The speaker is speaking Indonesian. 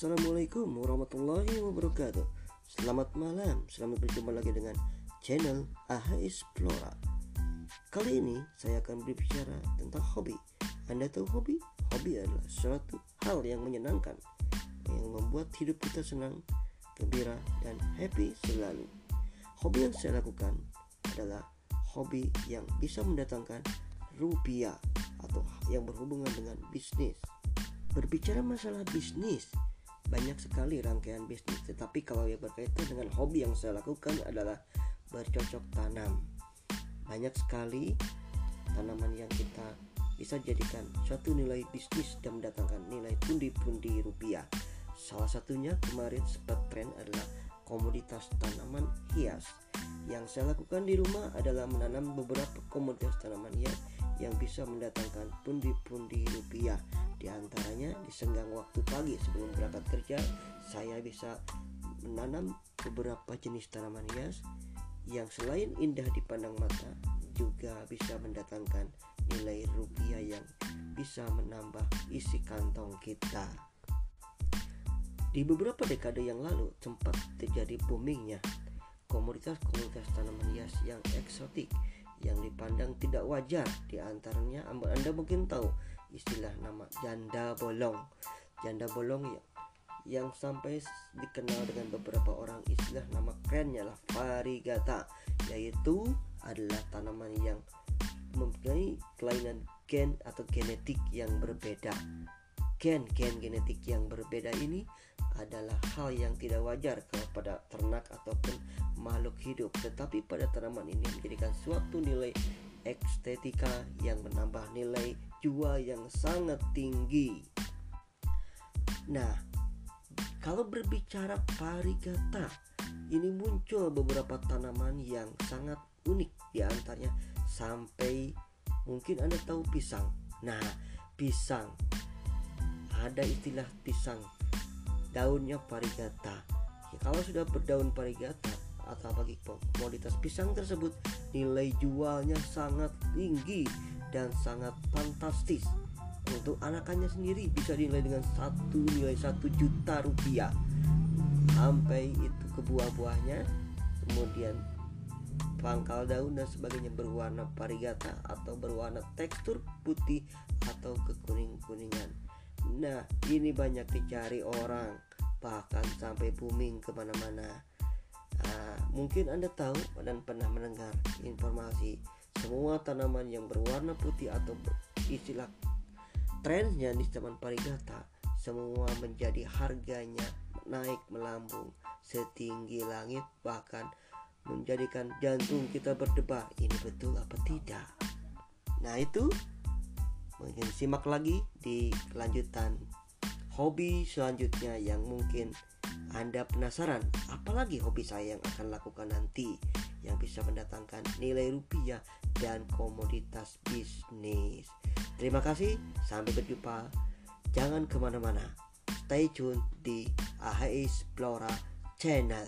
Assalamualaikum warahmatullahi wabarakatuh. Selamat malam, selamat berjumpa lagi dengan channel AHA Explora Kali ini saya akan berbicara tentang hobi. Anda tahu hobi? Hobi adalah suatu hal yang menyenangkan Yang membuat hidup kita senang, gembira, dan happy selalu. Hobi yang saya lakukan adalah hobi yang bisa mendatangkan rupiah Atau yang berhubungan dengan bisnis. Berbicara masalah bisnis, banyak sekali rangkaian bisnis, tetapi kalau yang berkaitan dengan hobi yang saya lakukan adalah bercocok tanam. Banyak sekali tanaman yang kita bisa jadikan suatu nilai bisnis dan mendatangkan nilai pundi-pundi rupiah. Salah satunya kemarin sempat tren adalah komoditas tanaman hias. Yang saya lakukan di rumah adalah menanam beberapa komoditas tanaman hias yang bisa mendatangkan pundi-pundi rupiah di antaranya di senggang waktu pagi sebelum berangkat kerja, saya bisa menanam beberapa jenis tanaman hias yang selain indah dipandang mata juga bisa mendatangkan nilai rupiah yang bisa menambah isi kantong kita. Di beberapa dekade yang lalu sempat terjadi boomingnya komoditas-komoditas tanaman hias yang eksotik yang dipandang tidak wajar. Di antaranya Anda mungkin tahu istilah nama janda bolong. Janda bolong ya yang sampai dikenal dengan beberapa orang. Istilah nama kerennya lah varigata yaitu adalah tanaman yang mempunyai kelainan gen atau genetik yang berbeda. Gen-gen genetik yang berbeda ini adalah hal yang tidak wajar kepada ternak ataupun makhluk hidup tetapi pada tanaman ini menjadikan suatu nilai estetika yang menambah nilai jual yang sangat tinggi. Nah, kalau berbicara parigata, ini muncul beberapa tanaman yang sangat unik di antaranya sampai mungkin Anda tahu pisang. Nah, pisang ada istilah pisang daunnya parigata. Ya, kalau sudah berdaun parigata atau bagi komoditas pisang tersebut nilai jualnya sangat tinggi dan sangat fantastis. Untuk anakannya sendiri bisa dinilai dengan satu nilai satu juta rupiah. Sampai itu ke buah-buahnya kemudian pangkal daun dan sebagainya berwarna parigata atau berwarna tekstur putih atau kekuning-kuningan nah ini banyak dicari orang bahkan sampai booming ke mana-mana. Nah, mungkin anda tahu dan pernah mendengar informasi semua tanaman yang berwarna putih atau istilah trennya di zaman parigata semua menjadi harganya naik melambung setinggi langit bahkan menjadikan jantung kita berdebar. Ini betul apa tidak? Nah itu mungkin simak lagi di kelanjutan hobi selanjutnya yang mungkin anda penasaran apalagi hobi saya yang akan lakukan nanti yang bisa mendatangkan nilai rupiah dan komoditas bisnis. Terima kasih, sampai berjumpa. Jangan ke mana-mana. Stay tune di AHI Explora Channel.